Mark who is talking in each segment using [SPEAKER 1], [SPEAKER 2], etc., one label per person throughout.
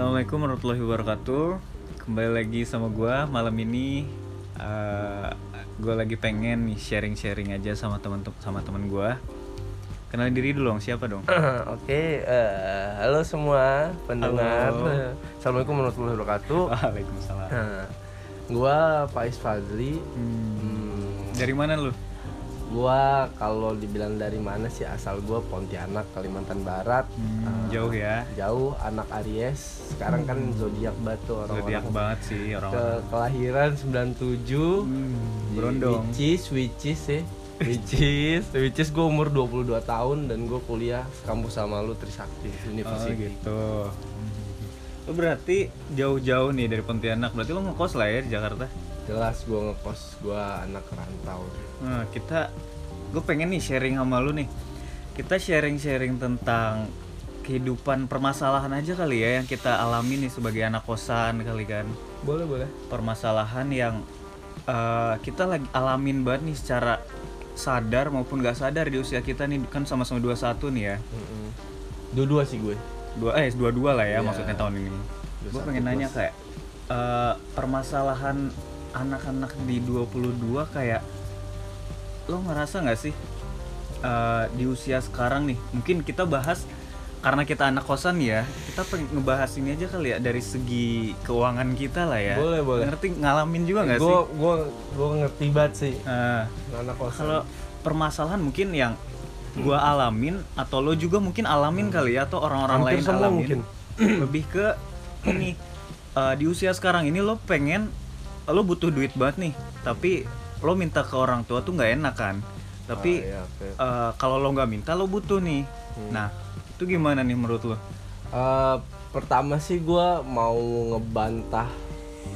[SPEAKER 1] Assalamualaikum warahmatullahi wabarakatuh. Kembali lagi sama gua malam ini. eh gue lagi pengen nih sharing-sharing aja sama teman sama teman gua. Kenalin diri dulu dong, siapa dong?
[SPEAKER 2] Oke, eh, halo semua pendengar.
[SPEAKER 1] Halo.
[SPEAKER 2] Assalamualaikum warahmatullahi wabarakatuh.
[SPEAKER 1] Waalaikumsalam.
[SPEAKER 2] Nah, gua Faiz Fadli.
[SPEAKER 1] Hmm,
[SPEAKER 2] Hmm,
[SPEAKER 1] dari mana lu?
[SPEAKER 2] Gua kalau dibilang dari mana sih asal gua Pontianak, Kalimantan Barat.
[SPEAKER 1] Hmm,
[SPEAKER 2] Eh,
[SPEAKER 1] jauh ya.
[SPEAKER 2] Jauh anak Aries. Sekarang kan zodiak batu orang
[SPEAKER 1] Zodiak banget sih
[SPEAKER 2] ke
[SPEAKER 1] orang-orang.
[SPEAKER 2] kelahiran 97.
[SPEAKER 1] Hmm, berondong.
[SPEAKER 2] Which is, which is ya. Which is, which is gue umur 22 tahun dan gue kuliah kampus sama lu Trisakti
[SPEAKER 1] Oh
[SPEAKER 2] University.
[SPEAKER 1] gitu. Lu berarti jauh-jauh nih dari Pontianak. Berarti lu ngekos lah ya di Jakarta?
[SPEAKER 2] Jelas gue ngekos, gue anak rantau.
[SPEAKER 1] Nah, kita gue pengen nih sharing sama lu nih. Kita sharing-sharing tentang kehidupan permasalahan aja kali ya yang kita alami nih sebagai anak kosan kali kan.
[SPEAKER 2] Boleh boleh.
[SPEAKER 1] Permasalahan yang eh, kita lagi alamin banget nih secara sadar maupun gak sadar di usia kita nih kan sama-sama 21 nih ya.
[SPEAKER 2] Dua-dua sih gue.
[SPEAKER 1] Dua eh dua-dua lah ya
[SPEAKER 2] Iya.
[SPEAKER 1] maksudnya tahun ini. Gue
[SPEAKER 2] 21
[SPEAKER 1] pengen nanya kayak eh, permasalahan anak-anak di 22 kayak lo ngerasa nggak sih eh, di usia sekarang nih mungkin kita bahas karena kita anak kosan ya kita pengen ngebahas ini aja kali ya dari segi keuangan kita lah ya
[SPEAKER 2] Boleh, boleh.
[SPEAKER 1] ngerti ngalamin juga nggak sih
[SPEAKER 2] Gue gue gue ngerti banget sih
[SPEAKER 1] Eh,
[SPEAKER 2] anak kosan.
[SPEAKER 1] kalau permasalahan mungkin yang gua alamin atau lo juga mungkin alamin kali ya atau orang-orang lain alamin
[SPEAKER 2] mungkin.
[SPEAKER 1] lebih ke ini eh, di usia sekarang ini lo pengen lo butuh duit banget nih tapi lo minta ke orang tua tuh nggak enak kan tapi
[SPEAKER 2] Ah, iya, oke.
[SPEAKER 1] eh, kalau lo nggak minta lo butuh nih
[SPEAKER 2] Hmm.
[SPEAKER 1] nah itu gimana nih menurut lo
[SPEAKER 2] Eh, pertama sih gue mau ngebantah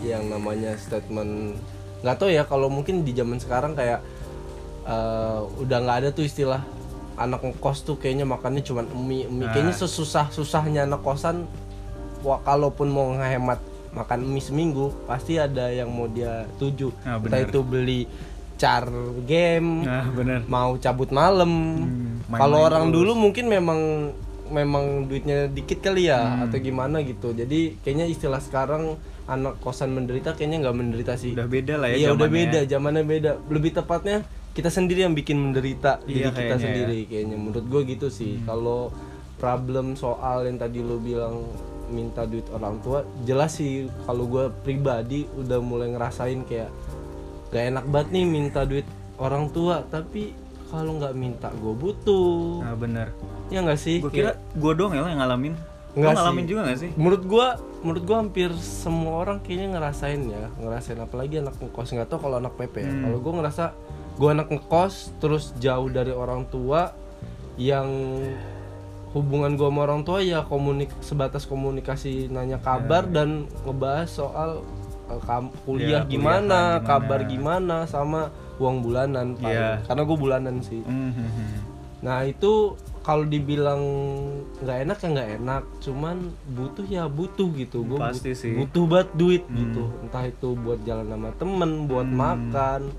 [SPEAKER 2] yang namanya statement nggak tahu ya kalau mungkin di zaman sekarang kayak eh, udah nggak ada tuh istilah anak ngekos tuh kayaknya makannya cuma mie mie kayaknya
[SPEAKER 1] Ah.
[SPEAKER 2] sesusah susahnya anak kosan wah kalaupun mau ngehemat makan mie seminggu pasti ada yang mau dia tuju
[SPEAKER 1] Nah,
[SPEAKER 2] entah itu beli car game
[SPEAKER 1] nah bener
[SPEAKER 2] mau cabut malam.
[SPEAKER 1] Hmm,
[SPEAKER 2] Kalau orang
[SPEAKER 1] terus.
[SPEAKER 2] dulu mungkin memang memang duitnya dikit kali ya
[SPEAKER 1] Hmm.
[SPEAKER 2] atau gimana gitu. Jadi kayaknya istilah sekarang anak kosan menderita kayaknya nggak menderita sih.
[SPEAKER 1] udah beda lah ya
[SPEAKER 2] Iya udah beda, zamannya beda. Lebih tepatnya kita sendiri yang bikin menderita
[SPEAKER 1] Iya,
[SPEAKER 2] diri kita
[SPEAKER 1] kayaknya
[SPEAKER 2] sendiri kayaknya. Menurut gue gitu sih. Kalau problem soal yang tadi lo bilang minta duit orang tua, jelas sih kalau gue pribadi udah mulai ngerasain kayak gak enak banget nih minta duit orang tua, tapi kalau nggak minta gue butuh.
[SPEAKER 1] nah bener
[SPEAKER 2] Ya nggak sih?
[SPEAKER 1] gue kira gue doang ya yang ngalamin
[SPEAKER 2] Nggak
[SPEAKER 1] ngalamin
[SPEAKER 2] sih.
[SPEAKER 1] juga gak sih
[SPEAKER 2] menurut gua menurut gua hampir semua orang kayaknya ngerasain ya ngerasain apalagi anak ngekos nggak tahu kalau anak PP ya
[SPEAKER 1] Hmm.
[SPEAKER 2] kalau gua ngerasa gua anak ngekos terus jauh dari orang tua yang hubungan gua sama orang tua ya komunik sebatas komunikasi nanya kabar dan ngebahas soal kam- kuliah
[SPEAKER 1] Ya,
[SPEAKER 2] gimana,
[SPEAKER 1] kuliahan
[SPEAKER 2] kabar
[SPEAKER 1] gimana.
[SPEAKER 2] gimana sama uang bulanan paling.
[SPEAKER 1] Iya.
[SPEAKER 2] karena gua bulanan sih
[SPEAKER 1] Mhm.
[SPEAKER 2] Nah itu kalau dibilang nggak enak ya nggak enak, cuman butuh ya butuh gitu. Gue
[SPEAKER 1] Pasti sih.
[SPEAKER 2] butuh banget duit
[SPEAKER 1] Hmm.
[SPEAKER 2] gitu. Entah itu buat jalan sama temen, buat makan,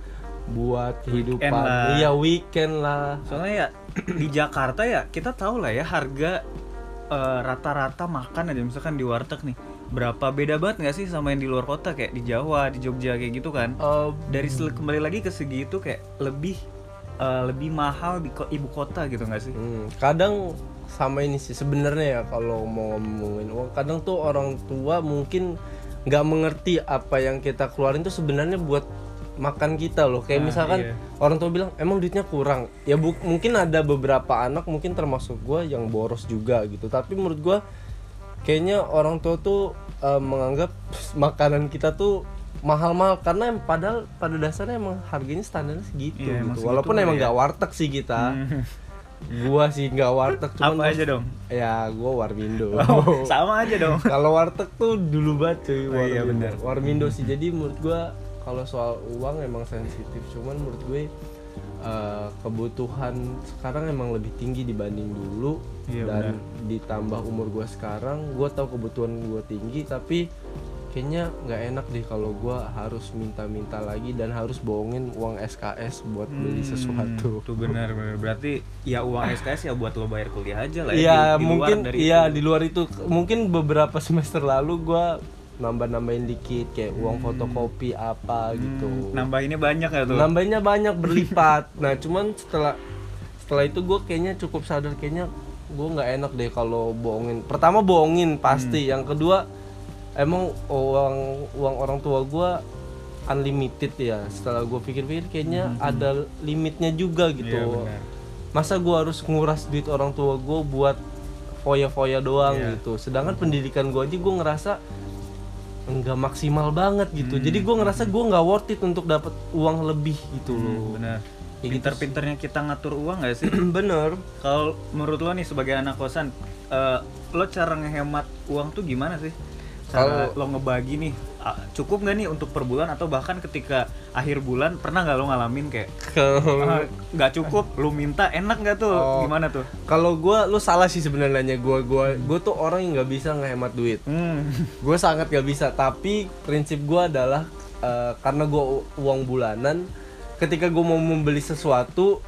[SPEAKER 2] buat kehidupan.
[SPEAKER 1] lah.
[SPEAKER 2] Iya weekend lah.
[SPEAKER 1] Soalnya ya di Jakarta ya kita tahu lah ya harga eh, rata-rata makan aja misalkan di warteg nih berapa beda banget nggak sih sama yang di luar kota? Kayak di Jawa di Jogja kayak gitu kan?
[SPEAKER 2] Eh,
[SPEAKER 1] dari kembali lagi ke segi itu kayak lebih eh, lebih mahal di ko- ibu kota gitu nggak sih?
[SPEAKER 2] Hmm, kadang sama ini sih sebenarnya ya kalau mau ngomongin uang, kadang tuh orang tua mungkin nggak mengerti apa yang kita keluarin tuh sebenarnya buat makan kita loh kayak
[SPEAKER 1] Nah,
[SPEAKER 2] misalkan
[SPEAKER 1] iya.
[SPEAKER 2] orang tua bilang emang duitnya kurang ya bu- mungkin ada beberapa anak mungkin termasuk gue yang boros juga gitu tapi menurut gue kayaknya orang tua tuh eh, menganggap makanan kita tuh mahal-mahal karena em- padahal pada dasarnya emang harganya standarnya segitu
[SPEAKER 1] Iya,
[SPEAKER 2] gitu
[SPEAKER 1] segitu
[SPEAKER 2] walaupun
[SPEAKER 1] lah
[SPEAKER 2] emang
[SPEAKER 1] ya.
[SPEAKER 2] nggak warteg sih kita
[SPEAKER 1] Hmm.
[SPEAKER 2] gua sih nggak warteg cuman
[SPEAKER 1] apa aja dong
[SPEAKER 2] ya gua warmindo
[SPEAKER 1] Oh, sama aja dong
[SPEAKER 2] kalau warteg tuh dulu banget cuy
[SPEAKER 1] Oh iya,
[SPEAKER 2] Warmindo.
[SPEAKER 1] bener.
[SPEAKER 2] Warmindo sih jadi menurut gua kalau soal uang emang sensitif cuman menurut gue eh, kebutuhan sekarang emang lebih tinggi dibanding dulu
[SPEAKER 1] Iya,
[SPEAKER 2] dan ditambah umur gua sekarang gua tahu kebutuhan gua tinggi tapi kayaknya nggak enak deh kalau gue harus minta-minta lagi dan harus bohongin uang SKS buat beli
[SPEAKER 1] Hmm,
[SPEAKER 2] sesuatu
[SPEAKER 1] Tuh benar benar. Berarti ya uang SKS ya buat lo bayar kuliah aja lah ya.
[SPEAKER 2] Iya mungkin iya
[SPEAKER 1] itu.
[SPEAKER 2] di luar itu mungkin beberapa semester lalu gue nambah-nambahin dikit kayak uang fotokopi apa gitu.
[SPEAKER 1] Hmm, nambahinnya banyak ya tuh.
[SPEAKER 2] nambahnya banyak berlipat. Nah cuman setelah setelah itu gue kayaknya cukup sadar kayaknya gue nggak enak deh kalau bohongin. Pertama bohongin pasti.
[SPEAKER 1] Hmm.
[SPEAKER 2] yang kedua emang uang uang orang tua gue unlimited ya. Setelah gue pikir-pikir kayaknya ada limitnya juga gitu.
[SPEAKER 1] Hmm, benar.
[SPEAKER 2] masa gue harus nguras duit orang tua gue buat foya-foya doang
[SPEAKER 1] Iya.
[SPEAKER 2] gitu. Sedangkan pendidikan gue aja gue ngerasa nggak maksimal banget gitu
[SPEAKER 1] Hmm.
[SPEAKER 2] jadi gue ngerasa gue nggak worth it untuk dapat uang lebih gitu loh
[SPEAKER 1] Hmm, benar.
[SPEAKER 2] Kayak gitu
[SPEAKER 1] Pinter-pinternya kita ngatur uang gak sih?
[SPEAKER 2] bener
[SPEAKER 1] Kalau menurut lo nih sebagai anak kosan, eh, lo cara ngehemat uang tuh gimana sih? Cara lo ngebagi nih, cukup nggak nih untuk per bulan atau bahkan ketika akhir bulan pernah nggak lo ngalamin kayak ah, nggak cukup, lo minta enak nggak tuh?
[SPEAKER 2] Oh.
[SPEAKER 1] Gimana tuh?
[SPEAKER 2] kalau gue lu salah sih sebenarnya gue gue gue tuh orang yang nggak bisa ngehemat duit
[SPEAKER 1] Hmm.
[SPEAKER 2] gue sangat gak bisa tapi prinsip gue adalah eh, karena gue uang bulanan ketika gue mau membeli sesuatu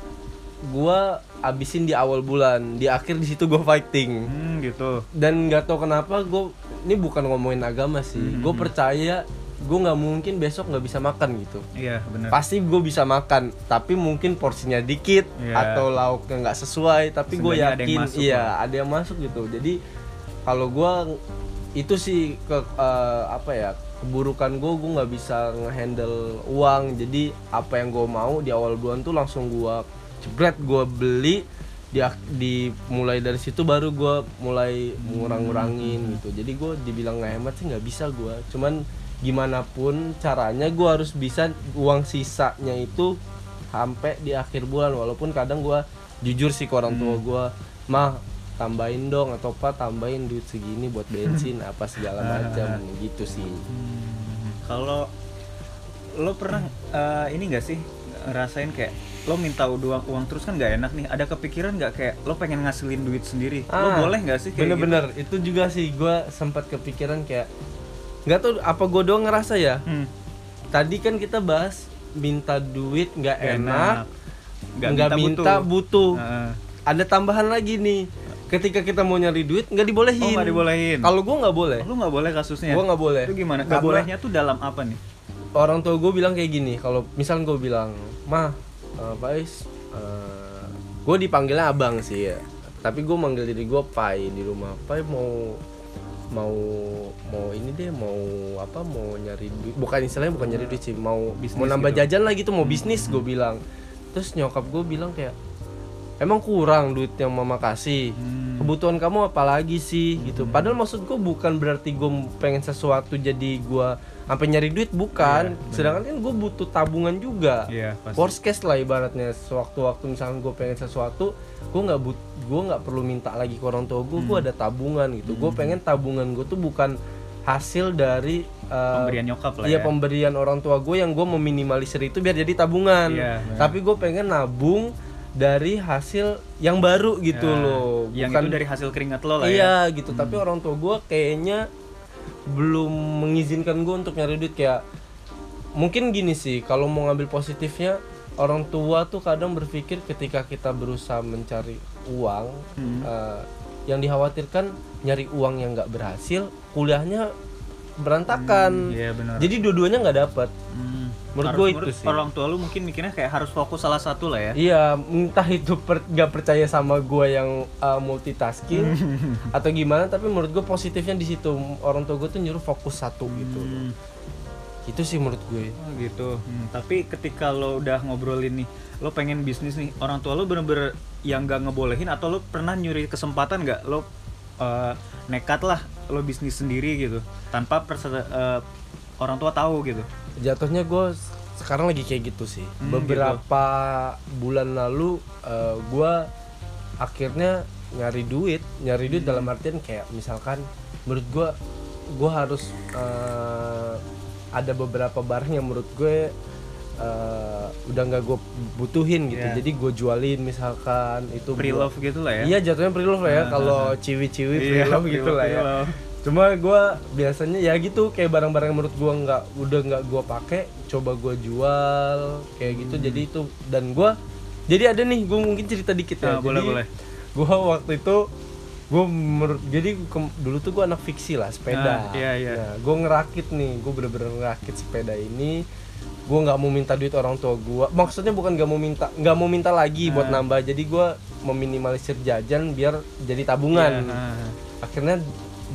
[SPEAKER 2] gue abisin di awal bulan di akhir di situ gue fighting
[SPEAKER 1] Hmm, gitu.
[SPEAKER 2] dan nggak tahu kenapa gue ini bukan ngomongin agama sih gue percaya gue nggak mungkin besok nggak bisa makan gitu
[SPEAKER 1] Iya benar.
[SPEAKER 2] pasti gue bisa makan tapi mungkin porsinya dikit
[SPEAKER 1] Iya.
[SPEAKER 2] atau lauknya nggak sesuai tapi gue
[SPEAKER 1] ada yang
[SPEAKER 2] yakin
[SPEAKER 1] masuk
[SPEAKER 2] iya
[SPEAKER 1] lah.
[SPEAKER 2] ada yang masuk gitu jadi kalau gue itu sih ke eh, apa ya keburukan gue gue nggak bisa ngehandle uang jadi apa yang gue mau di awal bulan tuh langsung gue jebret gue beli di di mulai dari situ baru gue mulai ngurang-ngurangin gitu. Jadi gue dibilang nggak hemat sih nggak bisa gue cuman gimana pun caranya gue harus bisa uang sisanya itu sampai di akhir bulan. Walaupun kadang gue jujur sih ke orang tua gue mah tambahin dong atau pak tambahin duit segini buat bensin apa segala macam gitu sih.
[SPEAKER 1] Kalau lo pernah eh, ini gak sih ngerasain kayak lo minta uang uang terus kan nggak enak nih. Ada kepikiran nggak kayak lo pengen ngasilin duit sendiri? lo
[SPEAKER 2] Ah,
[SPEAKER 1] boleh nggak sih kayak gitu?
[SPEAKER 2] bener-bener itu juga sih gue sempat kepikiran kayak nggak tahu apa gue doang ngerasa ya
[SPEAKER 1] gitu? Hmm,
[SPEAKER 2] tadi kan kita bahas minta duit nggak enak
[SPEAKER 1] Nggak
[SPEAKER 2] nggak minta butuh,
[SPEAKER 1] Heeh.
[SPEAKER 2] ada tambahan lagi nih ketika kita mau nyari duit nggak dibolehin
[SPEAKER 1] Oh nggak dibolehin.
[SPEAKER 2] kalau gue nggak boleh
[SPEAKER 1] lo nggak boleh kasusnya.
[SPEAKER 2] gue nggak boleh
[SPEAKER 1] Itu gimana? Nggak bolehnya tuh dalam apa nih?
[SPEAKER 2] orang tua gue bilang kayak gini kalau misal gue bilang mah eh, Pak Is gue dipanggilnya abang sih ya. Tapi gue manggil diri gue Pai di rumah. Pai mau mau mau ini deh mau apa mau nyari duit. Bukan istilahnya bukan nyari duit sih mau
[SPEAKER 1] Bisnis
[SPEAKER 2] mau nambah
[SPEAKER 1] gitu.
[SPEAKER 2] jajan lagi tuh mau bisnis gue bilang. Terus nyokap gue bilang kayak emang kurang duit yang mama kasih
[SPEAKER 1] Hmm.
[SPEAKER 2] kebutuhan kamu apa lagi sih gitu padahal maksud gue bukan berarti gue pengen sesuatu jadi gue sampai nyari duit bukan sedangkan kan gue butuh tabungan juga
[SPEAKER 1] Iya pasti.
[SPEAKER 2] worst case lah ibaratnya sewaktu-waktu misalnya gue pengen sesuatu gue nggak but gue nggak perlu minta lagi ke orang tua gue
[SPEAKER 1] Hmm.
[SPEAKER 2] gue ada tabungan gitu gue pengen tabungan gue tuh bukan hasil dari uh,
[SPEAKER 1] Pemberian nyokap lah
[SPEAKER 2] iya
[SPEAKER 1] ya.
[SPEAKER 2] pemberian orang tua gue yang gue meminimalisir itu biar jadi tabungan
[SPEAKER 1] Iya, benar.
[SPEAKER 2] tapi gue pengen nabung dari hasil yang baru gitu
[SPEAKER 1] Ya,
[SPEAKER 2] loh
[SPEAKER 1] Yang
[SPEAKER 2] bukan
[SPEAKER 1] itu dari hasil keringat lo lah ya.
[SPEAKER 2] iya gitu tapi orang tua gue kayaknya belum mengizinkan gue untuk nyari duit kayak mungkin gini sih kalau mau ngambil positifnya orang tua tuh kadang berpikir ketika kita berusaha mencari uang
[SPEAKER 1] Hmm.
[SPEAKER 2] eh, yang dikhawatirkan nyari uang yang nggak berhasil kuliahnya berantakan
[SPEAKER 1] Iya benar.
[SPEAKER 2] jadi dua-duanya nggak dapat
[SPEAKER 1] Hmm.
[SPEAKER 2] menurut gue itu sih.
[SPEAKER 1] Orang tua lu mungkin mikirnya kayak harus fokus salah satu lah ya.
[SPEAKER 2] Iya, entah itu per- nggak percaya sama gue yang uh, multitasking atau gimana, tapi menurut gue positifnya di situ orang tua gue tuh nyuruh fokus satu gitu.
[SPEAKER 1] Hmm.
[SPEAKER 2] Itu sih menurut gue.
[SPEAKER 1] Oh gitu. Hmm, Tapi ketika lo udah ngobrolin nih, lo pengen bisnis nih, orang tua lo bener-bener yang gak ngebolehin atau lo pernah nyuri kesempatan nggak lo eh, nekat lah lo bisnis sendiri gitu tanpa eh, orang tua tahu gitu.
[SPEAKER 2] Jatuhnya gue sekarang lagi kayak gitu sih.
[SPEAKER 1] Hmm,
[SPEAKER 2] Beberapa bulan lalu uh, gue akhirnya nyari duit, nyari duit dalam artian kayak misalkan menurut gue gue harus uh, ada beberapa barang yang menurut gue uh, udah nggak gue butuhin gitu.
[SPEAKER 1] Iya.
[SPEAKER 2] Jadi gue jualin misalkan itu
[SPEAKER 1] Pre
[SPEAKER 2] gua-
[SPEAKER 1] love gitu lah ya.
[SPEAKER 2] Iya jatuhnya pre love lah ya
[SPEAKER 1] Ah,
[SPEAKER 2] kalau ciwi-ciwi pre
[SPEAKER 1] Iya,
[SPEAKER 2] love gitu
[SPEAKER 1] pre-love,
[SPEAKER 2] lah ya. cuma gue biasanya ya gitu kayak barang-barang menurut gue nggak udah nggak gue pakai coba gue jual kayak gitu
[SPEAKER 1] Hmm.
[SPEAKER 2] jadi itu dan gue jadi ada nih gue mungkin cerita dikit ya
[SPEAKER 1] Ah, boleh,
[SPEAKER 2] jadi
[SPEAKER 1] boleh.
[SPEAKER 2] gue waktu itu gue menurut jadi ke- dulu tuh gue anak fiksi lah sepeda
[SPEAKER 1] iya, iya.
[SPEAKER 2] Nah, gue ngerakit nih gue bener-bener ngerakit sepeda ini gue nggak mau minta duit orang tua gue maksudnya bukan nggak mau minta nggak mau minta lagi buat
[SPEAKER 1] Ah.
[SPEAKER 2] nambah. Jadi gue meminimalisir jajan biar jadi tabungan.
[SPEAKER 1] Iya, ah.
[SPEAKER 2] akhirnya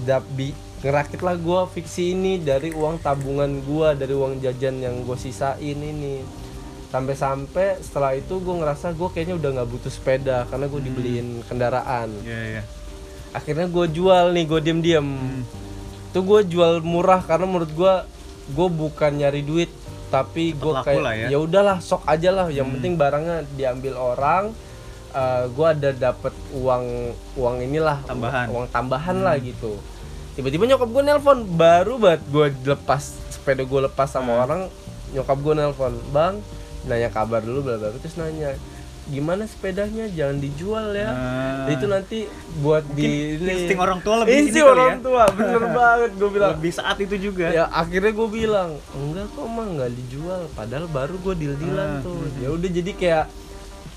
[SPEAKER 2] dabi ngerakit lah gue fiksi ini dari uang tabungan gue dari uang jajan yang gue sisain ini. Sampai-sampai setelah itu gue ngerasa gue kayaknya udah nggak butuh sepeda karena gue dibeliin kendaraan.
[SPEAKER 1] Iya, iya.
[SPEAKER 2] akhirnya gue jual nih gue diem-diem. Itu gue jual murah karena menurut gue gue bukan nyari duit tapi gue kayak
[SPEAKER 1] ya.
[SPEAKER 2] ya udahlah sok aja lah yang penting barangnya diambil orang gue ada dapat uang uang inilah
[SPEAKER 1] Tambahan.
[SPEAKER 2] uang tambahan lah gitu tiba-tiba nyokap gue nelpon baru banget gue lepas sepeda gue lepas sama orang nyokap gue nelpon bang nanya kabar dulu bla bla. terus nanya gimana sepedanya jangan dijual ya.
[SPEAKER 1] Ah.
[SPEAKER 2] itu nanti buat di
[SPEAKER 1] insting orang tua lebih
[SPEAKER 2] insting orang
[SPEAKER 1] ya.
[SPEAKER 2] tua bener banget gue bilang.
[SPEAKER 1] Lebih saat itu juga.
[SPEAKER 2] ya akhirnya gue bilang enggak kok mah nggak dijual. Padahal baru gue deal dealan
[SPEAKER 1] Ah,
[SPEAKER 2] tuh. ya udah jadi kayak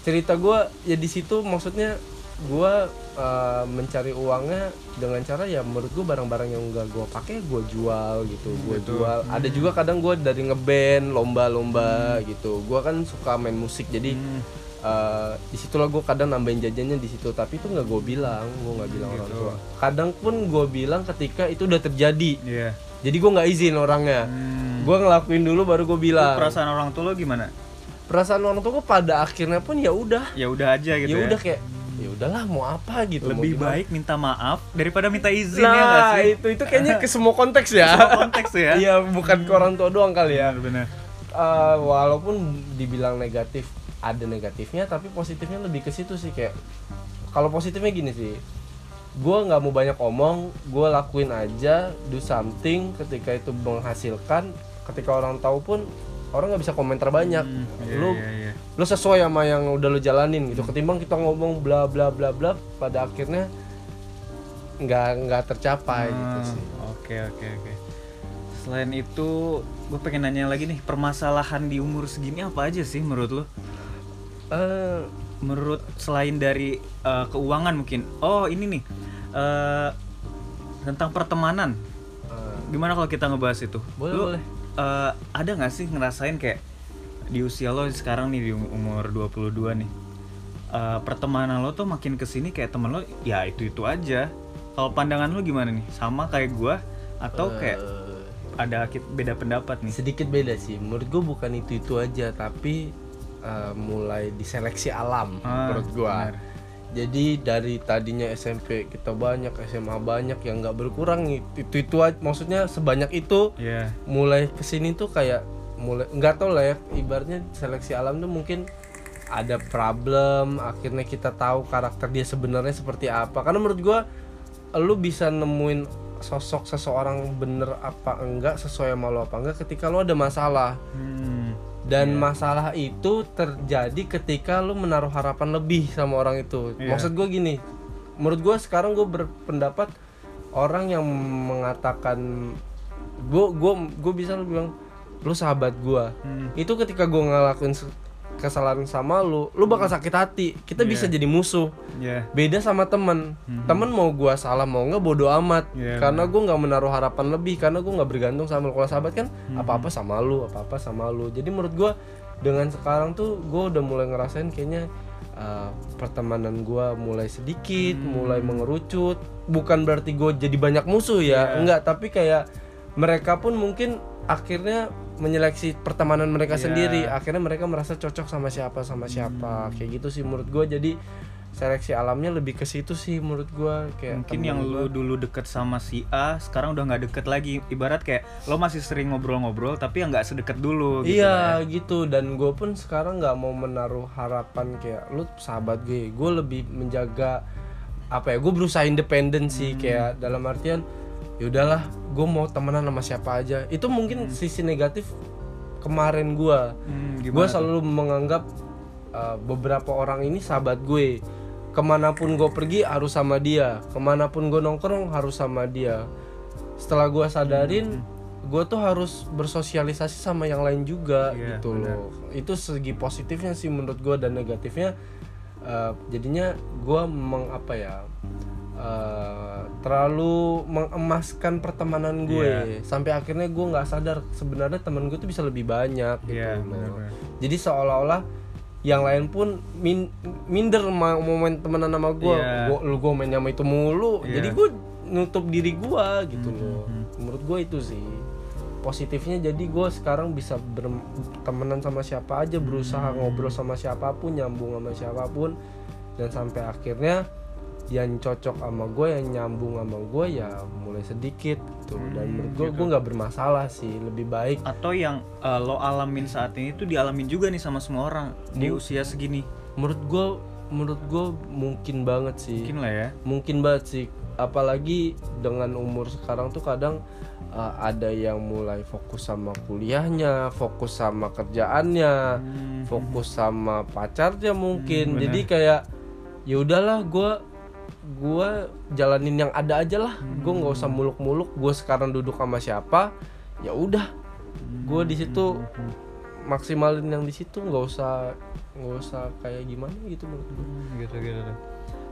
[SPEAKER 2] cerita gue ya di situ maksudnya gue uh, mencari uangnya dengan cara ya menurut gue barang-barang yang enggak gue pakai gue jual gitu gue jual. Ada juga kadang gue dari ngeband lomba-lomba gitu. Gue kan suka main musik jadi
[SPEAKER 1] Hmm.
[SPEAKER 2] Uh, di situlah gue kadang nambahin jajannya di situ tapi itu nggak gue bilang gue nggak bilang orang
[SPEAKER 1] Gitu.
[SPEAKER 2] tua kadang pun gue bilang ketika itu udah terjadi
[SPEAKER 1] Iya.
[SPEAKER 2] jadi gue nggak izin orangnya
[SPEAKER 1] Hmm.
[SPEAKER 2] gue ngelakuin dulu baru gue bilang
[SPEAKER 1] Perasaan orang tua lo gimana?
[SPEAKER 2] perasaan orang tua gue pada akhirnya pun ya udah
[SPEAKER 1] Ya udah aja gitu
[SPEAKER 2] ya
[SPEAKER 1] ya.
[SPEAKER 2] udah kayak ya udahlah mau apa gitu
[SPEAKER 1] Lebih baik minta maaf daripada minta izin ya
[SPEAKER 2] nah
[SPEAKER 1] sih?
[SPEAKER 2] itu itu kayaknya ke semua konteks ya
[SPEAKER 1] Konteks ya.
[SPEAKER 2] iya bukan ke orang tua doang kali ya
[SPEAKER 1] Benar.
[SPEAKER 2] Eh, walaupun dibilang negatif ada negatifnya tapi positifnya lebih ke situ sih kayak kalau positifnya gini sih gue nggak mau banyak omong gue lakuin aja do something ketika itu menghasilkan ketika orang tahu pun orang nggak bisa komentar banyak
[SPEAKER 1] Hmm, iya,
[SPEAKER 2] lu
[SPEAKER 1] iya, iya.
[SPEAKER 2] lu sesuai sama yang udah lu jalanin gitu ketimbang kita ngomong bla bla bla bla pada akhirnya nggak nggak tercapai gitu
[SPEAKER 1] Hmm,
[SPEAKER 2] sih
[SPEAKER 1] Oke oke oke. Selain itu, gue pengen nanya lagi nih, permasalahan di umur segini apa aja sih menurut lo?
[SPEAKER 2] Eh,
[SPEAKER 1] Menurut selain dari eh, keuangan mungkin. Oh ini nih eh, tentang pertemanan.
[SPEAKER 2] eh,
[SPEAKER 1] Gimana kalau kita ngebahas itu?
[SPEAKER 2] Boleh,
[SPEAKER 1] Lu,
[SPEAKER 2] boleh.
[SPEAKER 1] eh, ada nggak sih ngerasain kayak di usia lo sekarang nih di um- umur 22 nih. eh, pertemanan lo tuh makin ke sini kayak temen lo ya itu itu aja. Kalau pandangan lo gimana nih? Sama kayak gua atau kayak
[SPEAKER 2] eh,
[SPEAKER 1] ada beda pendapat nih?
[SPEAKER 2] sedikit beda sih menurut gue bukan itu itu aja tapi eh, mulai diseleksi alam
[SPEAKER 1] Ah,
[SPEAKER 2] menurut gua
[SPEAKER 1] benar.
[SPEAKER 2] jadi dari tadinya SMP kita banyak SMA banyak yang nggak berkurang itu itu aja maksudnya sebanyak itu
[SPEAKER 1] Iya.
[SPEAKER 2] mulai ke sini tuh kayak mulai nggak tau lah ya ibaratnya seleksi alam tuh mungkin ada problem akhirnya kita tahu karakter dia sebenarnya seperti apa karena menurut gua lu bisa nemuin sosok seseorang bener apa enggak sesuai sama lo apa enggak ketika lo ada masalah
[SPEAKER 1] Hmm.
[SPEAKER 2] Dan masalah itu terjadi ketika lu menaruh harapan lebih sama orang itu
[SPEAKER 1] Iya.
[SPEAKER 2] maksud gue gini menurut gue sekarang gue berpendapat orang yang mengatakan gue gue gue bisa lu bilang lu sahabat gue
[SPEAKER 1] Hmm.
[SPEAKER 2] itu ketika gue ngelakuin kesalahan sama lu lu bakal sakit hati. Kita
[SPEAKER 1] Iya.
[SPEAKER 2] bisa jadi musuh.
[SPEAKER 1] Ya.
[SPEAKER 2] beda sama temen. Temen mau gua salah mau nggak bodo amat.
[SPEAKER 1] Iya,
[SPEAKER 2] karena gua nggak menaruh harapan lebih karena gua nggak bergantung sama lu kalau sahabat kan? Apa apa sama lu apa apa sama lu. Jadi menurut gua dengan sekarang tuh gua udah mulai ngerasain kayaknya uh, pertemanan gua mulai sedikit mulai mengerucut. Bukan berarti gue jadi banyak musuh ya
[SPEAKER 1] Iya.
[SPEAKER 2] enggak. Tapi kayak mereka pun mungkin akhirnya menyeleksi pertemanan mereka
[SPEAKER 1] Iya.
[SPEAKER 2] sendiri akhirnya mereka merasa cocok sama siapa sama siapa kayak gitu sih menurut gue jadi seleksi alamnya lebih ke situ sih menurut gue kayak
[SPEAKER 1] Mungkin yang
[SPEAKER 2] gua.
[SPEAKER 1] lu dulu deket sama si A, sekarang udah nggak deket lagi. Ibarat kayak lo masih sering ngobrol-ngobrol, tapi yang nggak sedekat dulu. Gitu
[SPEAKER 2] iya
[SPEAKER 1] ya.
[SPEAKER 2] gitu dan gue pun sekarang nggak mau menaruh harapan kayak lu sahabat gue gue lebih menjaga apa ya gue berusaha independen
[SPEAKER 1] Hmm.
[SPEAKER 2] sih kayak dalam artian ya udahlah gue mau temenan sama siapa aja. Itu mungkin sisi negatif kemarin gue
[SPEAKER 1] Hmm,
[SPEAKER 2] gue selalu menganggap uh, beberapa orang ini sahabat gue. Ke mana pun gue pergi harus sama dia. Ke mana pun gue nongkrong harus sama dia. Setelah gue sadarin gue tuh harus bersosialisasi sama yang lain juga
[SPEAKER 1] Iya,
[SPEAKER 2] gitu
[SPEAKER 1] benar.
[SPEAKER 2] loh. Itu segi positifnya sih menurut gue dan negatifnya eh, jadinya gue meng apa ya eh, terlalu mengemaskan pertemanan gue
[SPEAKER 1] Iya.
[SPEAKER 2] sampai akhirnya gue nggak sadar sebenarnya teman gue tuh bisa lebih banyak gitu
[SPEAKER 1] Iya,
[SPEAKER 2] loh.
[SPEAKER 1] benar-benar.
[SPEAKER 2] jadi seolah-olah yang lain pun min- minder ma- mau main temenan sama gue
[SPEAKER 1] Iya.
[SPEAKER 2] gua lu gue main sama itu mulu
[SPEAKER 1] Iya.
[SPEAKER 2] jadi gue nutup diri gue gitu
[SPEAKER 1] Hmm,
[SPEAKER 2] loh
[SPEAKER 1] hmm,
[SPEAKER 2] menurut gue itu sih positifnya jadi gue sekarang bisa bertemenan sama siapa aja berusaha
[SPEAKER 1] Hmm.
[SPEAKER 2] ngobrol sama siapa pun nyambung sama siapa pun. Dan sampai akhirnya yang cocok sama gue yang nyambung sama gue ya mulai sedikit gitu. Dan
[SPEAKER 1] Hmm,
[SPEAKER 2] menurut gue
[SPEAKER 1] gitu.
[SPEAKER 2] gue nggak bermasalah sih lebih baik.
[SPEAKER 1] Atau yang eh, lo alamin saat ini tuh dialamin juga nih sama semua orang di
[SPEAKER 2] Mu-
[SPEAKER 1] usia segini?
[SPEAKER 2] Menurut gue menurut gue mungkin banget sih.
[SPEAKER 1] Mungkin lah ya.
[SPEAKER 2] Mungkin banget sih apalagi dengan umur sekarang tuh kadang uh, ada yang mulai fokus sama kuliahnya fokus sama kerjaannya
[SPEAKER 1] Hmm,
[SPEAKER 2] fokus sama pacarnya mungkin.
[SPEAKER 1] Hmm,
[SPEAKER 2] jadi kayak ya udahlah gue gue jalanin yang ada aja lah. Gue nggak usah
[SPEAKER 1] Hmm.
[SPEAKER 2] muluk-muluk gue sekarang duduk sama siapa ya udah. Gue di situ
[SPEAKER 1] Hmm,
[SPEAKER 2] maksimalin yang di situ nggak usah nggak usah kayak gimana gitu menurut gue
[SPEAKER 1] Hmm, gitu gitu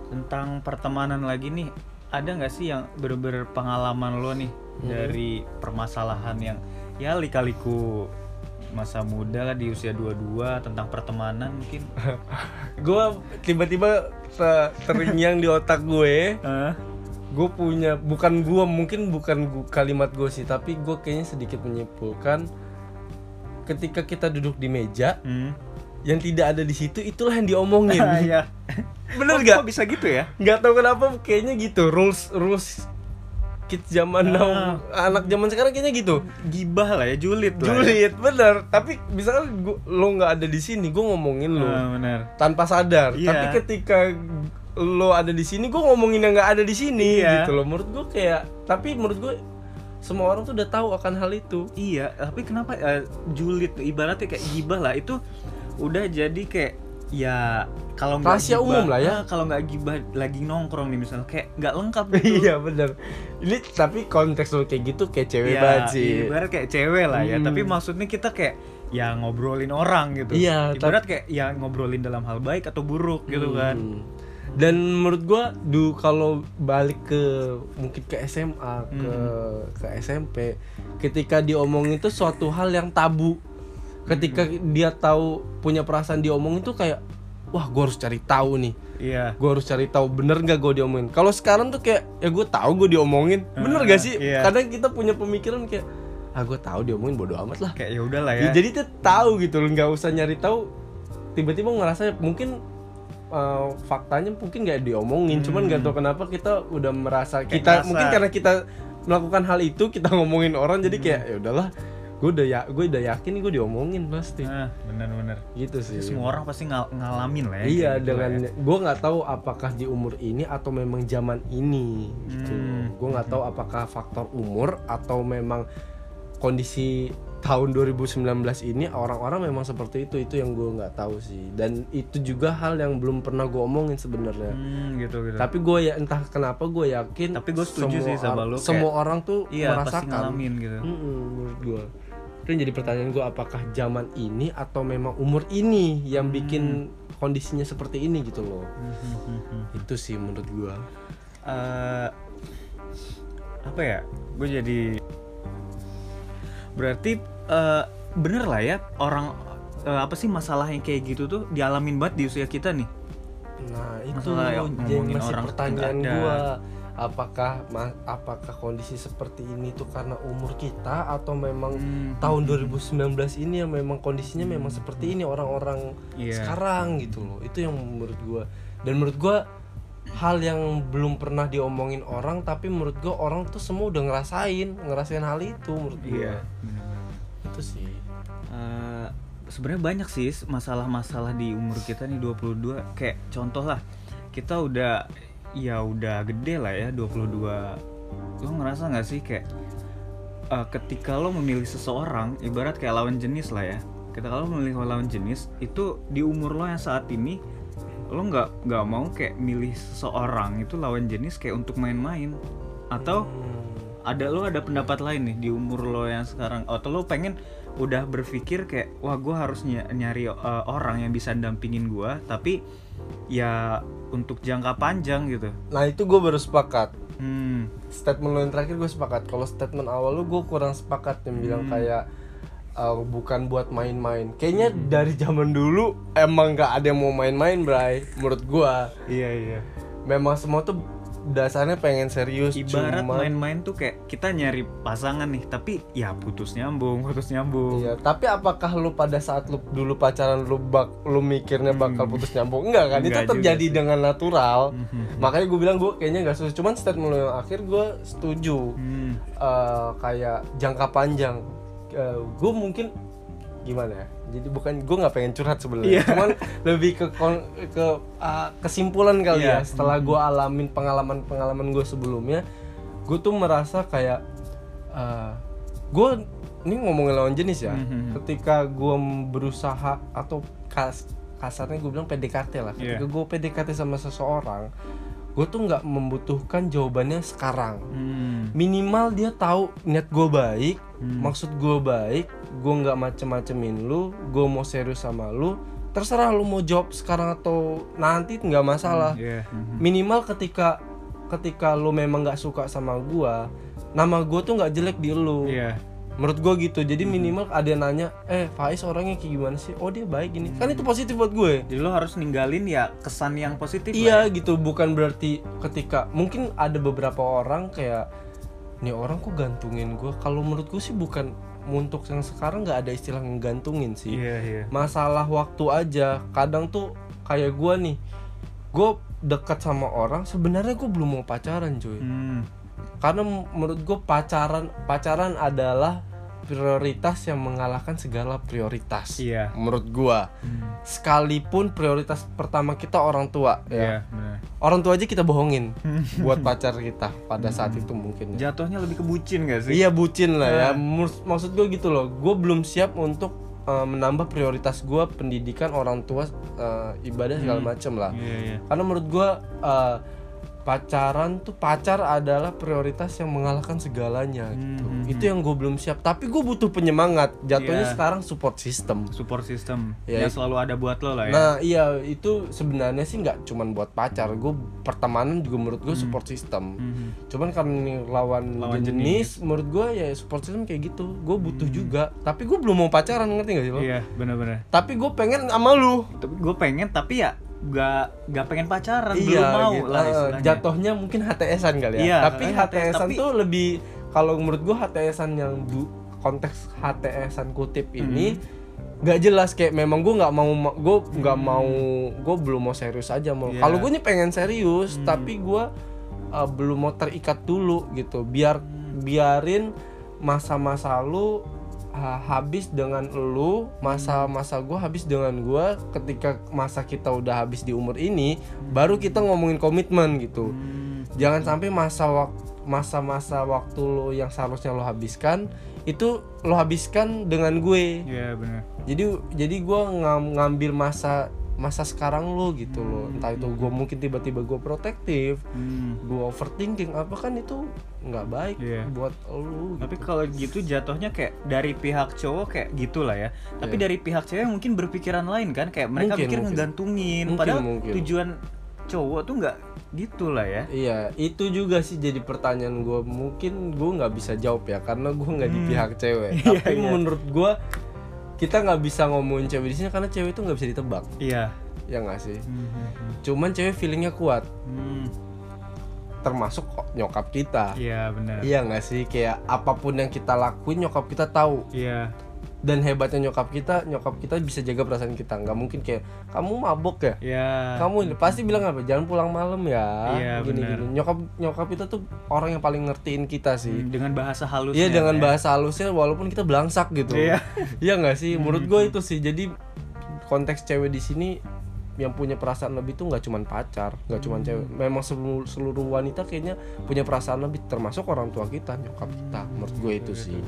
[SPEAKER 1] tentang pertemanan lagi nih ada nggak sih yang bener-bener pengalaman lo nih
[SPEAKER 2] Hmm.
[SPEAKER 1] dari permasalahan yang ya lika-liku masa muda lah di usia 22 tentang pertemanan mungkin
[SPEAKER 2] gue tiba-tiba te- terngiang di otak gue gue punya bukan gue mungkin bukan gu- kalimat gue sih tapi gue kayaknya sedikit menyimpulkan ketika kita duduk di meja
[SPEAKER 1] Hmm.
[SPEAKER 2] Yang tidak ada di situ itulah yang diomongin.
[SPEAKER 1] Iya.
[SPEAKER 2] bener
[SPEAKER 1] Kok-
[SPEAKER 2] gak
[SPEAKER 1] kok bisa gitu ya?
[SPEAKER 2] Nggak tahu kenapa kayaknya gitu. Rules rules kids zaman now.
[SPEAKER 1] Ah.
[SPEAKER 2] anak zaman sekarang kayaknya gitu.
[SPEAKER 1] Gibah lah ya julid lah ya.
[SPEAKER 2] julid bener. Tapi misalkan gua, lo nggak ada di sini gue ngomongin lo.
[SPEAKER 1] Ah, benar
[SPEAKER 2] tanpa sadar.
[SPEAKER 1] Iya.
[SPEAKER 2] tapi ketika lo ada di sini gue ngomongin yang nggak ada di sini
[SPEAKER 1] Iya.
[SPEAKER 2] gitu loh. Menurut gue kayak tapi menurut gue semua orang tuh udah tahu akan hal itu.
[SPEAKER 1] Iya, tapi kenapa eh, julid tuh ibaratnya kayak gibah lah. Itu udah jadi kayak ya kalau nggak
[SPEAKER 2] Rahasia
[SPEAKER 1] gibah-
[SPEAKER 2] umum lah ya.
[SPEAKER 1] ah, kalau nggak gibah lagi nongkrong nih misalnya kayak nggak lengkap gitu.
[SPEAKER 2] iya bener ini tapi konteks lo kayak gitu kayak cewek
[SPEAKER 1] Iya,
[SPEAKER 2] banget sih
[SPEAKER 1] Ibarat kayak cewek lah ya,
[SPEAKER 2] Hmm.
[SPEAKER 1] tapi maksudnya kita kayak ya ngobrolin orang gitu.
[SPEAKER 2] Iya,
[SPEAKER 1] Ibarat kayak ya ngobrolin dalam hal baik atau buruk gitu kan.
[SPEAKER 2] Hmm. dan menurut gua du kalau balik ke mungkin ke SMA ke
[SPEAKER 1] Hmm.
[SPEAKER 2] ke SMP ketika diomongin itu suatu hal yang tabu ketika
[SPEAKER 1] Hmm.
[SPEAKER 2] dia tahu punya perasaan diomongin tuh kayak wah gua harus cari tahu nih
[SPEAKER 1] Iya.
[SPEAKER 2] gue harus cari tahu bener nggak gue diomongin kalau sekarang tuh kayak ya gue tahu gue diomongin bener
[SPEAKER 1] Ah,
[SPEAKER 2] gak sih
[SPEAKER 1] iya.
[SPEAKER 2] kadang kita punya pemikiran kayak ah gue tahu diomongin bodo amat lah
[SPEAKER 1] Kayak ya udahlah
[SPEAKER 2] Ya,
[SPEAKER 1] ya.
[SPEAKER 2] jadi tuh tahu gitu loh nggak usah nyari tahu tiba-tiba ngerasa mungkin uh, faktanya mungkin nggak diomongin cuman nggak tahu kenapa kita udah merasa
[SPEAKER 1] Kayak
[SPEAKER 2] kita
[SPEAKER 1] ngerasa.
[SPEAKER 2] mungkin karena kita melakukan hal itu kita ngomongin orang jadi kayak ya udahlah gue udah ya gue udah yakin gue diomongin pasti
[SPEAKER 1] Nah, bener-bener.
[SPEAKER 2] gitu sih
[SPEAKER 1] Semua orang pasti ngal- ngalamin lah ya.
[SPEAKER 2] iya
[SPEAKER 1] gitu
[SPEAKER 2] dengan
[SPEAKER 1] ya.
[SPEAKER 2] gue nggak tahu apakah di umur ini atau memang zaman ini gitu
[SPEAKER 1] Hmm.
[SPEAKER 2] gue nggak tahu apakah faktor umur atau memang kondisi tahun 2019 ini orang-orang memang seperti itu itu yang gue nggak tahu sih dan itu juga hal yang belum pernah gue omongin sebenarnya
[SPEAKER 1] Hmm, gitu gitu.
[SPEAKER 2] tapi gue ya entah kenapa gue yakin
[SPEAKER 1] Tapi gue setuju
[SPEAKER 2] semua
[SPEAKER 1] sih sama kayak-
[SPEAKER 2] semua orang tuh
[SPEAKER 1] iya, pasti
[SPEAKER 2] merasakan
[SPEAKER 1] ngalamin gitu.
[SPEAKER 2] Mm-mm, menurut gue itu yang jadi pertanyaan gue apakah zaman ini atau memang umur ini yang
[SPEAKER 1] Hmm.
[SPEAKER 2] bikin kondisinya seperti ini gitu loh?
[SPEAKER 1] Hmm,
[SPEAKER 2] itu sih menurut gue
[SPEAKER 1] eh apa ya? Gue jadi berarti eh, bener lah ya orang eh, apa sih masalah yang kayak gitu tuh dialamin banget di usia kita nih?
[SPEAKER 2] Nah itu
[SPEAKER 1] Masalah yang
[SPEAKER 2] masih
[SPEAKER 1] orang
[SPEAKER 2] pertanyaan gue apakah ma- apakah kondisi seperti ini tuh karena umur kita atau memang
[SPEAKER 1] Hmm,
[SPEAKER 2] tahun 2019 ini yang memang kondisinya memang seperti ini orang-orang
[SPEAKER 1] Iya.
[SPEAKER 2] sekarang gitu loh. Itu yang menurut gua. Dan menurut gua hal yang belum pernah diomongin orang tapi menurut gua orang tuh semua udah ngerasain ngerasain hal itu menurut gua.
[SPEAKER 1] Iya bener-bener.
[SPEAKER 2] itu sih.
[SPEAKER 1] Eh, sebenarnya banyak sih masalah-masalah di umur kita nih 22 kayak contoh lah kita udah ya udah gede lah ya 22 lo ngerasa nggak sih kayak eh, ketika lo memilih seseorang ibarat kayak lawan jenis lah ya ketika lo memilih lawan jenis itu di umur lo yang saat ini lo nggak nggak mau kayak milih seseorang itu lawan jenis kayak untuk main-main atau
[SPEAKER 2] Hmm.
[SPEAKER 1] ada lo ada pendapat lain nih di umur lo yang sekarang atau lo pengen udah berpikir kayak wah gue harus ny- nyari uh, orang yang bisa dampingin gue tapi ya untuk jangka panjang gitu.
[SPEAKER 2] Nah itu gue baru sepakat.
[SPEAKER 1] Hmm.
[SPEAKER 2] Statement lo yang terakhir gue sepakat. Kalau statement awal lo gue kurang sepakat yang bilang kayak uh, bukan buat main-main. Kayaknya dari zaman dulu emang nggak ada yang mau main-main bray menurut gue
[SPEAKER 1] iya iya.
[SPEAKER 2] Memang semua tuh dasarnya pengen serius
[SPEAKER 1] ibarat
[SPEAKER 2] cuma
[SPEAKER 1] main-main tuh kayak kita nyari pasangan nih tapi ya putus nyambung putus nyambung
[SPEAKER 2] Iya, tapi apakah lu pada saat lu dulu pacaran lu bak lu mikirnya bakal putus nyambung? Enggak kan?
[SPEAKER 1] Hmm. Enggak
[SPEAKER 2] itu terjadi
[SPEAKER 1] sih. Hmm.
[SPEAKER 2] dengan natural. Makanya gue bilang gue kayaknya nggak setuju. Cuman statement lu yang akhir gue setuju.
[SPEAKER 1] Hmm.
[SPEAKER 2] Eh, kayak jangka panjang. gue mungkin gimana ya? Jadi bukan gue nggak pengen curhat sebenarnya.
[SPEAKER 1] Iya.
[SPEAKER 2] Cuman lebih ke kon- ke uh, kesimpulan kali
[SPEAKER 1] Iya.
[SPEAKER 2] ya. Setelah gue alamin pengalaman-pengalaman gue sebelumnya, gue tuh merasa kayak gue ini ngomongin lawan jenis ya.
[SPEAKER 1] Mhm.
[SPEAKER 2] Ketika gue berusaha atau kas kasarnya gue bilang PDKT lah. Ketika
[SPEAKER 1] Iya.
[SPEAKER 2] gue PDKT sama seseorang, gue tuh nggak membutuhkan jawabannya sekarang
[SPEAKER 1] Hmm.
[SPEAKER 2] minimal dia tahu niat gue baik maksud gue baik gue nggak macem-macemin lu gue mau serius sama lu terserah lu mau jawab sekarang atau nanti nggak masalah.
[SPEAKER 1] Iya. Mhm.
[SPEAKER 2] minimal ketika ketika lu memang nggak suka sama gue nama gue tuh nggak jelek di lu.
[SPEAKER 1] Iya.
[SPEAKER 2] menurut gue gitu. Jadi minimal ada yang nanya eh Faiz orangnya kayak gimana sih? Oh dia baik gini. Kan itu positif buat gue.
[SPEAKER 1] Jadi lo harus ninggalin ya kesan yang positif.
[SPEAKER 2] Iya gitu, bukan berarti ketika mungkin ada beberapa orang kayak nih orang kok gantungin gue. Kalau menurut gue sih bukan untuk yang sekarang nggak ada istilah ngegantungin sih.
[SPEAKER 1] Iya iya.
[SPEAKER 2] Masalah waktu aja. Kadang tuh kayak gue nih, gue dekat sama orang sebenarnya gue belum mau pacaran cuy.
[SPEAKER 1] Hmm.
[SPEAKER 2] Karena menurut gue pacaran pacaran adalah prioritas yang mengalahkan segala prioritas.
[SPEAKER 1] Iya.
[SPEAKER 2] Menurut gue sekalipun prioritas pertama kita orang tua ya
[SPEAKER 1] Iya. benar.
[SPEAKER 2] orang tua aja kita bohongin buat pacar kita pada saat itu mungkin ya.
[SPEAKER 1] Jatuhnya lebih ke bucin gak sih?
[SPEAKER 2] iya bucin lah ya
[SPEAKER 1] Ah.
[SPEAKER 2] Mus- maksud gue gitu loh gue belum siap untuk uh, menambah prioritas gue pendidikan orang tua uh, ibadah segala macem lah
[SPEAKER 1] Iya iya.
[SPEAKER 2] karena menurut gue uh, pacaran tuh pacar adalah prioritas yang mengalahkan segalanya gitu
[SPEAKER 1] Hmm,
[SPEAKER 2] itu yang gue belum siap tapi gue butuh penyemangat jatuhnya
[SPEAKER 1] Iya.
[SPEAKER 2] sekarang support system
[SPEAKER 1] Support system
[SPEAKER 2] Ya,
[SPEAKER 1] yang selalu ada buat lo lah ya.
[SPEAKER 2] Nah iya itu sebenarnya sih nggak cuman buat pacar, gue pertemanan juga menurut gue support system.
[SPEAKER 1] Mhm.
[SPEAKER 2] Cuman karena ini lawan,
[SPEAKER 1] Lawan
[SPEAKER 2] jenis, menurut gue ya support system kayak gitu. Gue butuh juga, tapi gue belum mau pacaran ngerti gak sih lo?
[SPEAKER 1] Iya benar-benar.
[SPEAKER 2] Tapi gue pengen sama lu.
[SPEAKER 1] Tapi gue pengen tapi ya gak gak pengen pacaran
[SPEAKER 2] iya,
[SPEAKER 1] belum mau
[SPEAKER 2] gitu.
[SPEAKER 1] lah
[SPEAKER 2] Eh,
[SPEAKER 1] istilahnya.
[SPEAKER 2] jatuhnya mungkin HTSan kali ya.
[SPEAKER 1] Iya,
[SPEAKER 2] tapi HTSan
[SPEAKER 1] tapi-
[SPEAKER 2] tuh lebih kalau menurut gue HTSan yang du, konteks HTSan kutip ini nggak jelas kayak memang gue nggak mau gue nggak mau gue belum mau serius aja mau
[SPEAKER 1] Iya.
[SPEAKER 2] kalau gue nih pengen serius tapi gue uh, belum mau terikat dulu gitu biar biarin masa-masa lu ha- habis dengan lu masa-masa gue habis dengan gue ketika masa kita udah habis di umur ini baru kita ngomongin komitmen gitu.
[SPEAKER 1] Hmm,
[SPEAKER 2] jangan sampai masa wak- masa-masa waktu lo yang seharusnya lo habiskan itu lo habiskan dengan gue.
[SPEAKER 1] Iya benar.
[SPEAKER 2] jadi jadi gue ngambil masa masa sekarang lo gitu loh entah itu gue mungkin tiba-tiba gue protektif
[SPEAKER 1] Hmm.
[SPEAKER 2] gue overthinking apa kan itu nggak baik
[SPEAKER 1] Iya.
[SPEAKER 2] buat lo
[SPEAKER 1] Tapi kalau gitu jatuhnya kayak dari pihak cowok kayak gitulah ya. Tapi dari pihak cewek mungkin berpikiran lain kan kayak mereka.
[SPEAKER 2] Mungkin,
[SPEAKER 1] mikir
[SPEAKER 2] mungkin.
[SPEAKER 1] ngegantungin
[SPEAKER 2] Mungkin,
[SPEAKER 1] padahal
[SPEAKER 2] mungkin.
[SPEAKER 1] tujuan cowok tuh nggak gitulah ya.
[SPEAKER 2] Iya, itu juga sih jadi pertanyaan gue. Mungkin gue nggak bisa jawab ya, karena gue nggak di pihak cewek.
[SPEAKER 1] Iya,
[SPEAKER 2] Tapi
[SPEAKER 1] iya.
[SPEAKER 2] menurut gue kita nggak bisa ngomongin cewek di sini karena cewek itu nggak bisa ditebak,
[SPEAKER 1] Iya.
[SPEAKER 2] ya nggak sih?
[SPEAKER 1] Hmm.
[SPEAKER 2] Cuman cewek feelingnya kuat,
[SPEAKER 1] Hmm.
[SPEAKER 2] termasuk kok nyokap kita.
[SPEAKER 1] Iya benar.
[SPEAKER 2] Iya nggak sih? Kayak apa pun yang kita lakuin nyokap kita tahu.
[SPEAKER 1] Iya.
[SPEAKER 2] Dan hebatnya nyokap kita, nyokap kita bisa jaga perasaan kita. Nggak mungkin kayak kamu mabok ya.
[SPEAKER 1] Iya.
[SPEAKER 2] Kamu pasti bilang apa? Jangan pulang malam ya.
[SPEAKER 1] Iya,
[SPEAKER 2] gini
[SPEAKER 1] benar.
[SPEAKER 2] gini. Nyokap nyokap kita tuh orang yang paling ngertiin kita sih.
[SPEAKER 1] Hmm, dengan bahasa halus.
[SPEAKER 2] Iya dengan bahasa halusnya walaupun kita belangsak gitu.
[SPEAKER 1] Iya.
[SPEAKER 2] Iya nggak sih? Menurut gue itu sih. Jadi konteks cewek di sini yang punya perasaan lebih tuh nggak cuman pacar, nggak cuman cewek. Memang seluruh, seluruh wanita kayaknya punya perasaan lebih termasuk orang tua kita, nyokap kita. Menurut gue itu sih.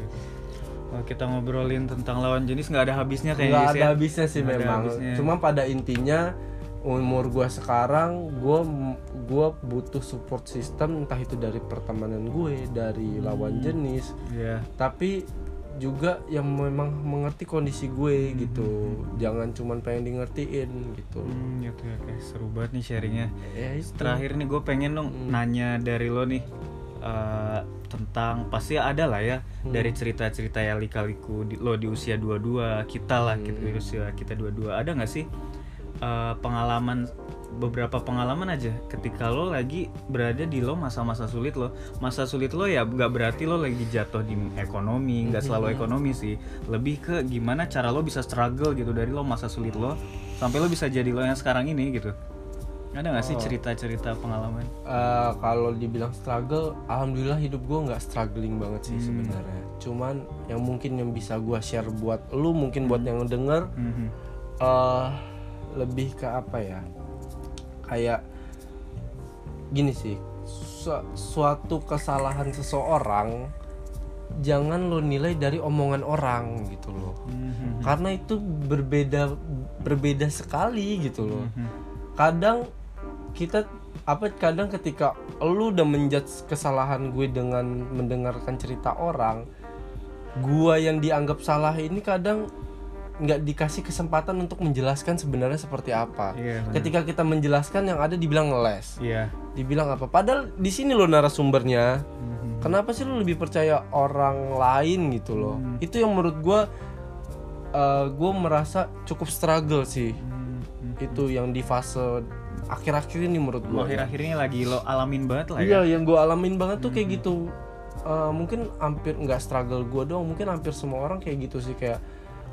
[SPEAKER 1] Kalau kita ngobrolin tentang lawan jenis nggak ada habisnya kayaknya
[SPEAKER 2] Nggak
[SPEAKER 1] Yus,
[SPEAKER 2] ada
[SPEAKER 1] ya.
[SPEAKER 2] habisnya sih
[SPEAKER 1] ada
[SPEAKER 2] memang.
[SPEAKER 1] habisnya.
[SPEAKER 2] Cuma pada intinya umur gue sekarang gue gua butuh support system entah itu dari pertemanan gue dari lawan jenis
[SPEAKER 1] Iya.
[SPEAKER 2] tapi juga yang memang mengerti kondisi gue gitu jangan cuman pengen di ngertiin gitu
[SPEAKER 1] Hmm, oke oke seru banget nih sharingnya.
[SPEAKER 2] ya itu
[SPEAKER 1] Terakhir nih gue pengen dong nanya dari lo nih eh, tentang pasti ada lah ya dari cerita-cerita yang lika-liku di, lo di usia 22 kita lah gitu di usia kita 22 ada nggak sih eh, pengalaman beberapa pengalaman aja ketika lo lagi berada di lo masa-masa sulit lo? Masa sulit lo ya nggak berarti lo lagi jatuh di ekonomi nggak selalu ekonomi sih. Lebih ke gimana cara lo bisa struggle gitu dari lo masa sulit lo sampai lo bisa jadi lo yang sekarang ini gitu ada nggak sih cerita-cerita pengalaman?
[SPEAKER 2] Eh, kalau dibilang struggle alhamdulillah hidup gue nggak struggling banget sih sebenarnya. Cuman yang mungkin yang bisa gue share buat lu mungkin buat yang denger
[SPEAKER 1] Mhm.
[SPEAKER 2] eh lebih ke apa ya? Kayak gini sih su- suatu kesalahan seseorang jangan lo nilai dari omongan orang gitu loh.
[SPEAKER 1] Mhm.
[SPEAKER 2] karena itu berbeda berbeda sekali gitu loh.
[SPEAKER 1] Mhm.
[SPEAKER 2] kadang kita apa kadang ketika lu udah menjudge kesalahan gue dengan mendengarkan cerita orang gua yang dianggap salah ini kadang nggak dikasih kesempatan untuk menjelaskan sebenarnya seperti apa
[SPEAKER 1] Iya, benar.
[SPEAKER 2] ketika kita menjelaskan yang ada dibilang ngeles
[SPEAKER 1] Iya.
[SPEAKER 2] dibilang apa padahal di sini lo narasumbernya
[SPEAKER 1] Mhm.
[SPEAKER 2] kenapa sih lo lebih percaya orang lain gitu loh
[SPEAKER 1] Hmm.
[SPEAKER 2] itu yang menurut gua eh, gue merasa cukup struggle sih
[SPEAKER 1] Mhm.
[SPEAKER 2] itu yang di fase akhir-akhir ini menurut gue
[SPEAKER 1] akhir-akhir ini lagi lo alamin banget lah ya.
[SPEAKER 2] Iya yang gue alamin banget tuh kayak gitu. Eh, mungkin hampir nggak struggle gue doang mungkin hampir semua orang kayak gitu sih kayak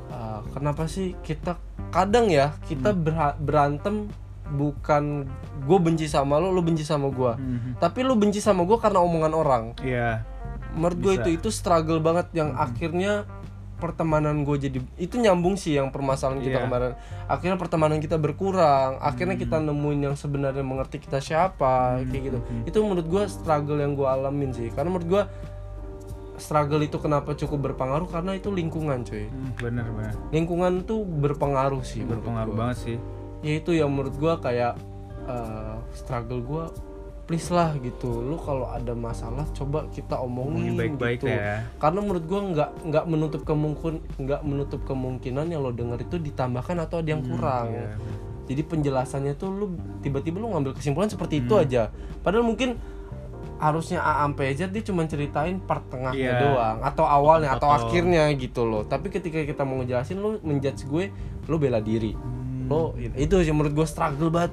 [SPEAKER 2] eh, kenapa sih kita kadang ya kita berha- berantem bukan gue benci sama lo lo benci sama gue
[SPEAKER 1] Mhm.
[SPEAKER 2] tapi lo benci sama gue karena omongan orang.
[SPEAKER 1] Iya.
[SPEAKER 2] menurut gue itu itu struggle banget yang akhirnya pertemanan gue jadi itu nyambung sih yang permasalahan kita
[SPEAKER 1] Iya.
[SPEAKER 2] kemarin akhirnya pertemanan kita berkurang akhirnya kita
[SPEAKER 1] Hmm.
[SPEAKER 2] nemuin yang sebenarnya mengerti kita siapa kayak gitu
[SPEAKER 1] hmm.
[SPEAKER 2] itu menurut gue struggle yang gue alamin sih karena menurut gue struggle itu kenapa cukup berpengaruh karena itu lingkungan cuy
[SPEAKER 1] Hmm, bener bener.
[SPEAKER 2] lingkungan tuh berpengaruh sih
[SPEAKER 1] Berpengaruh banget sih.
[SPEAKER 2] ya itu yang menurut gua kayak eh, struggle gua please lah gitu lu kalau ada masalah coba kita omongin
[SPEAKER 1] baik-baik
[SPEAKER 2] gitu
[SPEAKER 1] ya.
[SPEAKER 2] karena menurut gua nggak nggak menutup kemungkin nggak menutup kemungkinan yang lo denger itu ditambahkan atau ada yang kurang
[SPEAKER 1] Iya.
[SPEAKER 2] jadi penjelasannya tuh lu tiba-tiba lu ngambil kesimpulan seperti itu
[SPEAKER 1] Hmm.
[SPEAKER 2] aja padahal mungkin harusnya A sampai Z dia cuma ceritain part tengahnya
[SPEAKER 1] Iya.
[SPEAKER 2] doang atau awalnya atau
[SPEAKER 1] Atau-
[SPEAKER 2] akhirnya gitu loh tapi ketika kita mau ngejelasin lu menjudge gue lu bela diri
[SPEAKER 1] Hmm.
[SPEAKER 2] lo itu sih menurut gue struggle banget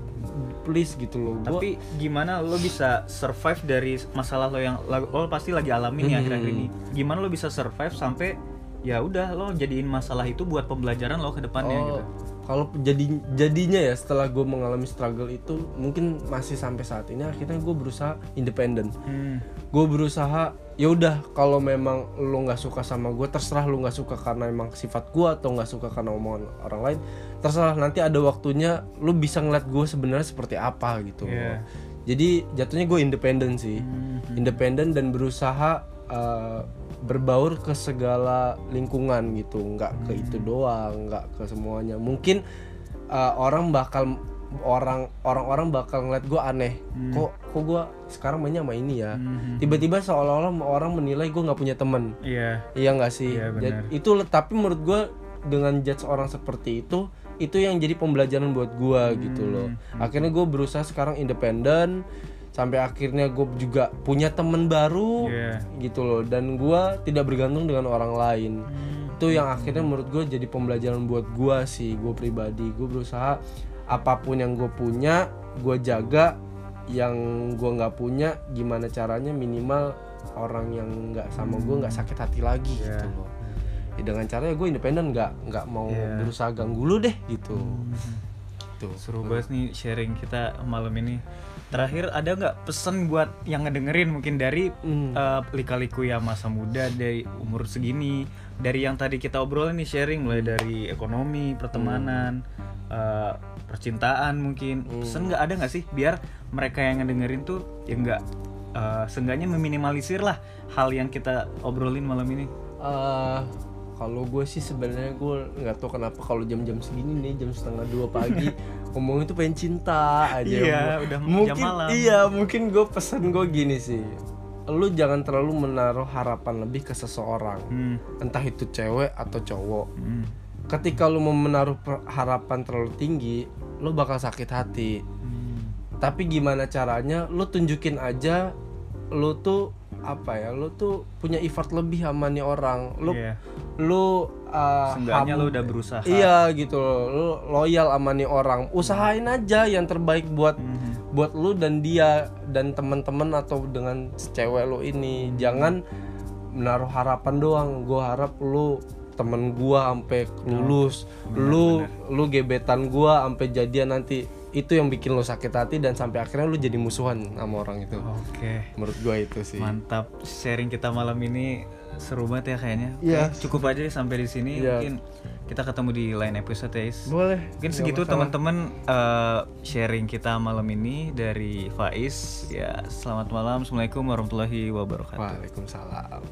[SPEAKER 2] please gitu loh Gua-
[SPEAKER 1] Tapi gimana lo bisa survive dari masalah lo yang lo pasti lagi alamin ya
[SPEAKER 2] Hmm.
[SPEAKER 1] akhir-akhir ini? Gimana lo bisa survive sampai ya udah lo jadiin masalah itu buat pembelajaran lo ke depannya
[SPEAKER 2] Oh,
[SPEAKER 1] gitu.
[SPEAKER 2] Kalau jadi jadinya ya setelah gue mengalami struggle itu mungkin masih sampai saat ini akhirnya gue berusaha independen
[SPEAKER 1] Hmm.
[SPEAKER 2] gue berusaha ya udah kalau memang lo nggak suka sama gue terserah lo nggak suka karena emang sifat gue atau nggak suka karena omongan orang lain terserah nanti ada waktunya lo bisa ngeliat gue sebenarnya seperti apa gitu.
[SPEAKER 1] Iya.
[SPEAKER 2] jadi jatuhnya gue independen sih
[SPEAKER 1] Hmm.
[SPEAKER 2] independen dan berusaha uh, berbaur ke segala lingkungan gitu. Nggak ke itu doang nggak ke semuanya. Mungkin uh, orang bakal orang orang-orang bakal ngeliat gue aneh. Kok kok gue sekarang mainnya sama ini ya?
[SPEAKER 1] Hmm.
[SPEAKER 2] tiba-tiba seolah-olah orang menilai gue nggak punya temen
[SPEAKER 1] Iya.
[SPEAKER 2] iya nggak sih?
[SPEAKER 1] Iya, benar.
[SPEAKER 2] Jad- itu tapi menurut gue dengan judge orang seperti itu itu yang jadi pembelajaran buat gue gitu loh.
[SPEAKER 1] Hmm.
[SPEAKER 2] akhirnya gue berusaha sekarang independen sampai akhirnya gue juga punya temen baru
[SPEAKER 1] Iya.
[SPEAKER 2] gitu loh dan gue tidak bergantung dengan orang lain
[SPEAKER 1] Hmm.
[SPEAKER 2] itu yang akhirnya menurut gue jadi pembelajaran buat gue sih gue pribadi gue berusaha apa pun yang gue punya gue jaga yang gue nggak punya gimana caranya minimal orang yang nggak sama gue nggak sakit hati lagi
[SPEAKER 1] Iya.
[SPEAKER 2] gitu loh ya, dengan caranya gue independen nggak nggak mau
[SPEAKER 1] Iya.
[SPEAKER 2] berusaha ganggu lu deh gitu tuh
[SPEAKER 1] Seru banget nih sharing kita malam ini. Terakhir ada nggak pesan buat yang ngedengerin mungkin dari
[SPEAKER 2] Hmm.
[SPEAKER 1] eh, lika-liku ya masa muda dari umur segini, dari yang tadi kita obrolin nih sharing mulai dari ekonomi, pertemanan, eh, percintaan mungkin. Pesan nggak ada nggak sih biar mereka yang ngedengerin tuh ya nggak eh, seenggaknya meminimalisir lah hal yang kita obrolin malam ini.
[SPEAKER 2] Eh, kalau gue sih sebenarnya gue nggak tahu kenapa kalau jam-jam segini nih jam setengah dua pagi ngomong itu pengen cinta aja
[SPEAKER 1] Iya, udah jam
[SPEAKER 2] mungkin
[SPEAKER 1] malam.
[SPEAKER 2] iya mungkin gue pesan gue gini sih lu jangan terlalu menaruh harapan lebih ke seseorang
[SPEAKER 1] Hmm.
[SPEAKER 2] entah itu cewek atau cowok
[SPEAKER 1] Hmm.
[SPEAKER 2] ketika lu mau menaruh harapan terlalu tinggi lu bakal sakit hati
[SPEAKER 1] Hmm.
[SPEAKER 2] tapi gimana caranya lu tunjukin aja lu tuh apa ya lu tuh punya effort lebih sama nih orang. Lu
[SPEAKER 1] Iya.
[SPEAKER 2] lu uh,
[SPEAKER 1] Seenggaknya lu udah berusaha.
[SPEAKER 2] iya gitu loh. Lu loyal sama nih orang. Usahain aja yang terbaik buat
[SPEAKER 1] Mhm.
[SPEAKER 2] buat lu dan dia dan teman-teman atau dengan cewek lu ini. Jangan menaruh harapan doang. Gua harap lu temen gua sampai lulus. Lu lu gebetan gua sampai jadian nanti itu yang bikin lu sakit hati dan sampai akhirnya lu jadi musuhan sama orang itu
[SPEAKER 1] Oke.
[SPEAKER 2] menurut gua itu sih
[SPEAKER 1] Mantap. Sharing kita malam ini seru banget ya kayaknya.
[SPEAKER 2] Iya.
[SPEAKER 1] Oke, Cukup aja sampai di sini.
[SPEAKER 2] Iya.
[SPEAKER 1] Mungkin kita ketemu di lain episode ya. Is.
[SPEAKER 2] boleh
[SPEAKER 1] Mungkin segitu teman-teman eh, sharing kita malam ini dari Faiz. Ya, selamat malam. Assalamualaikum warahmatullahi wabarakatuh.
[SPEAKER 2] Waalaikumsalam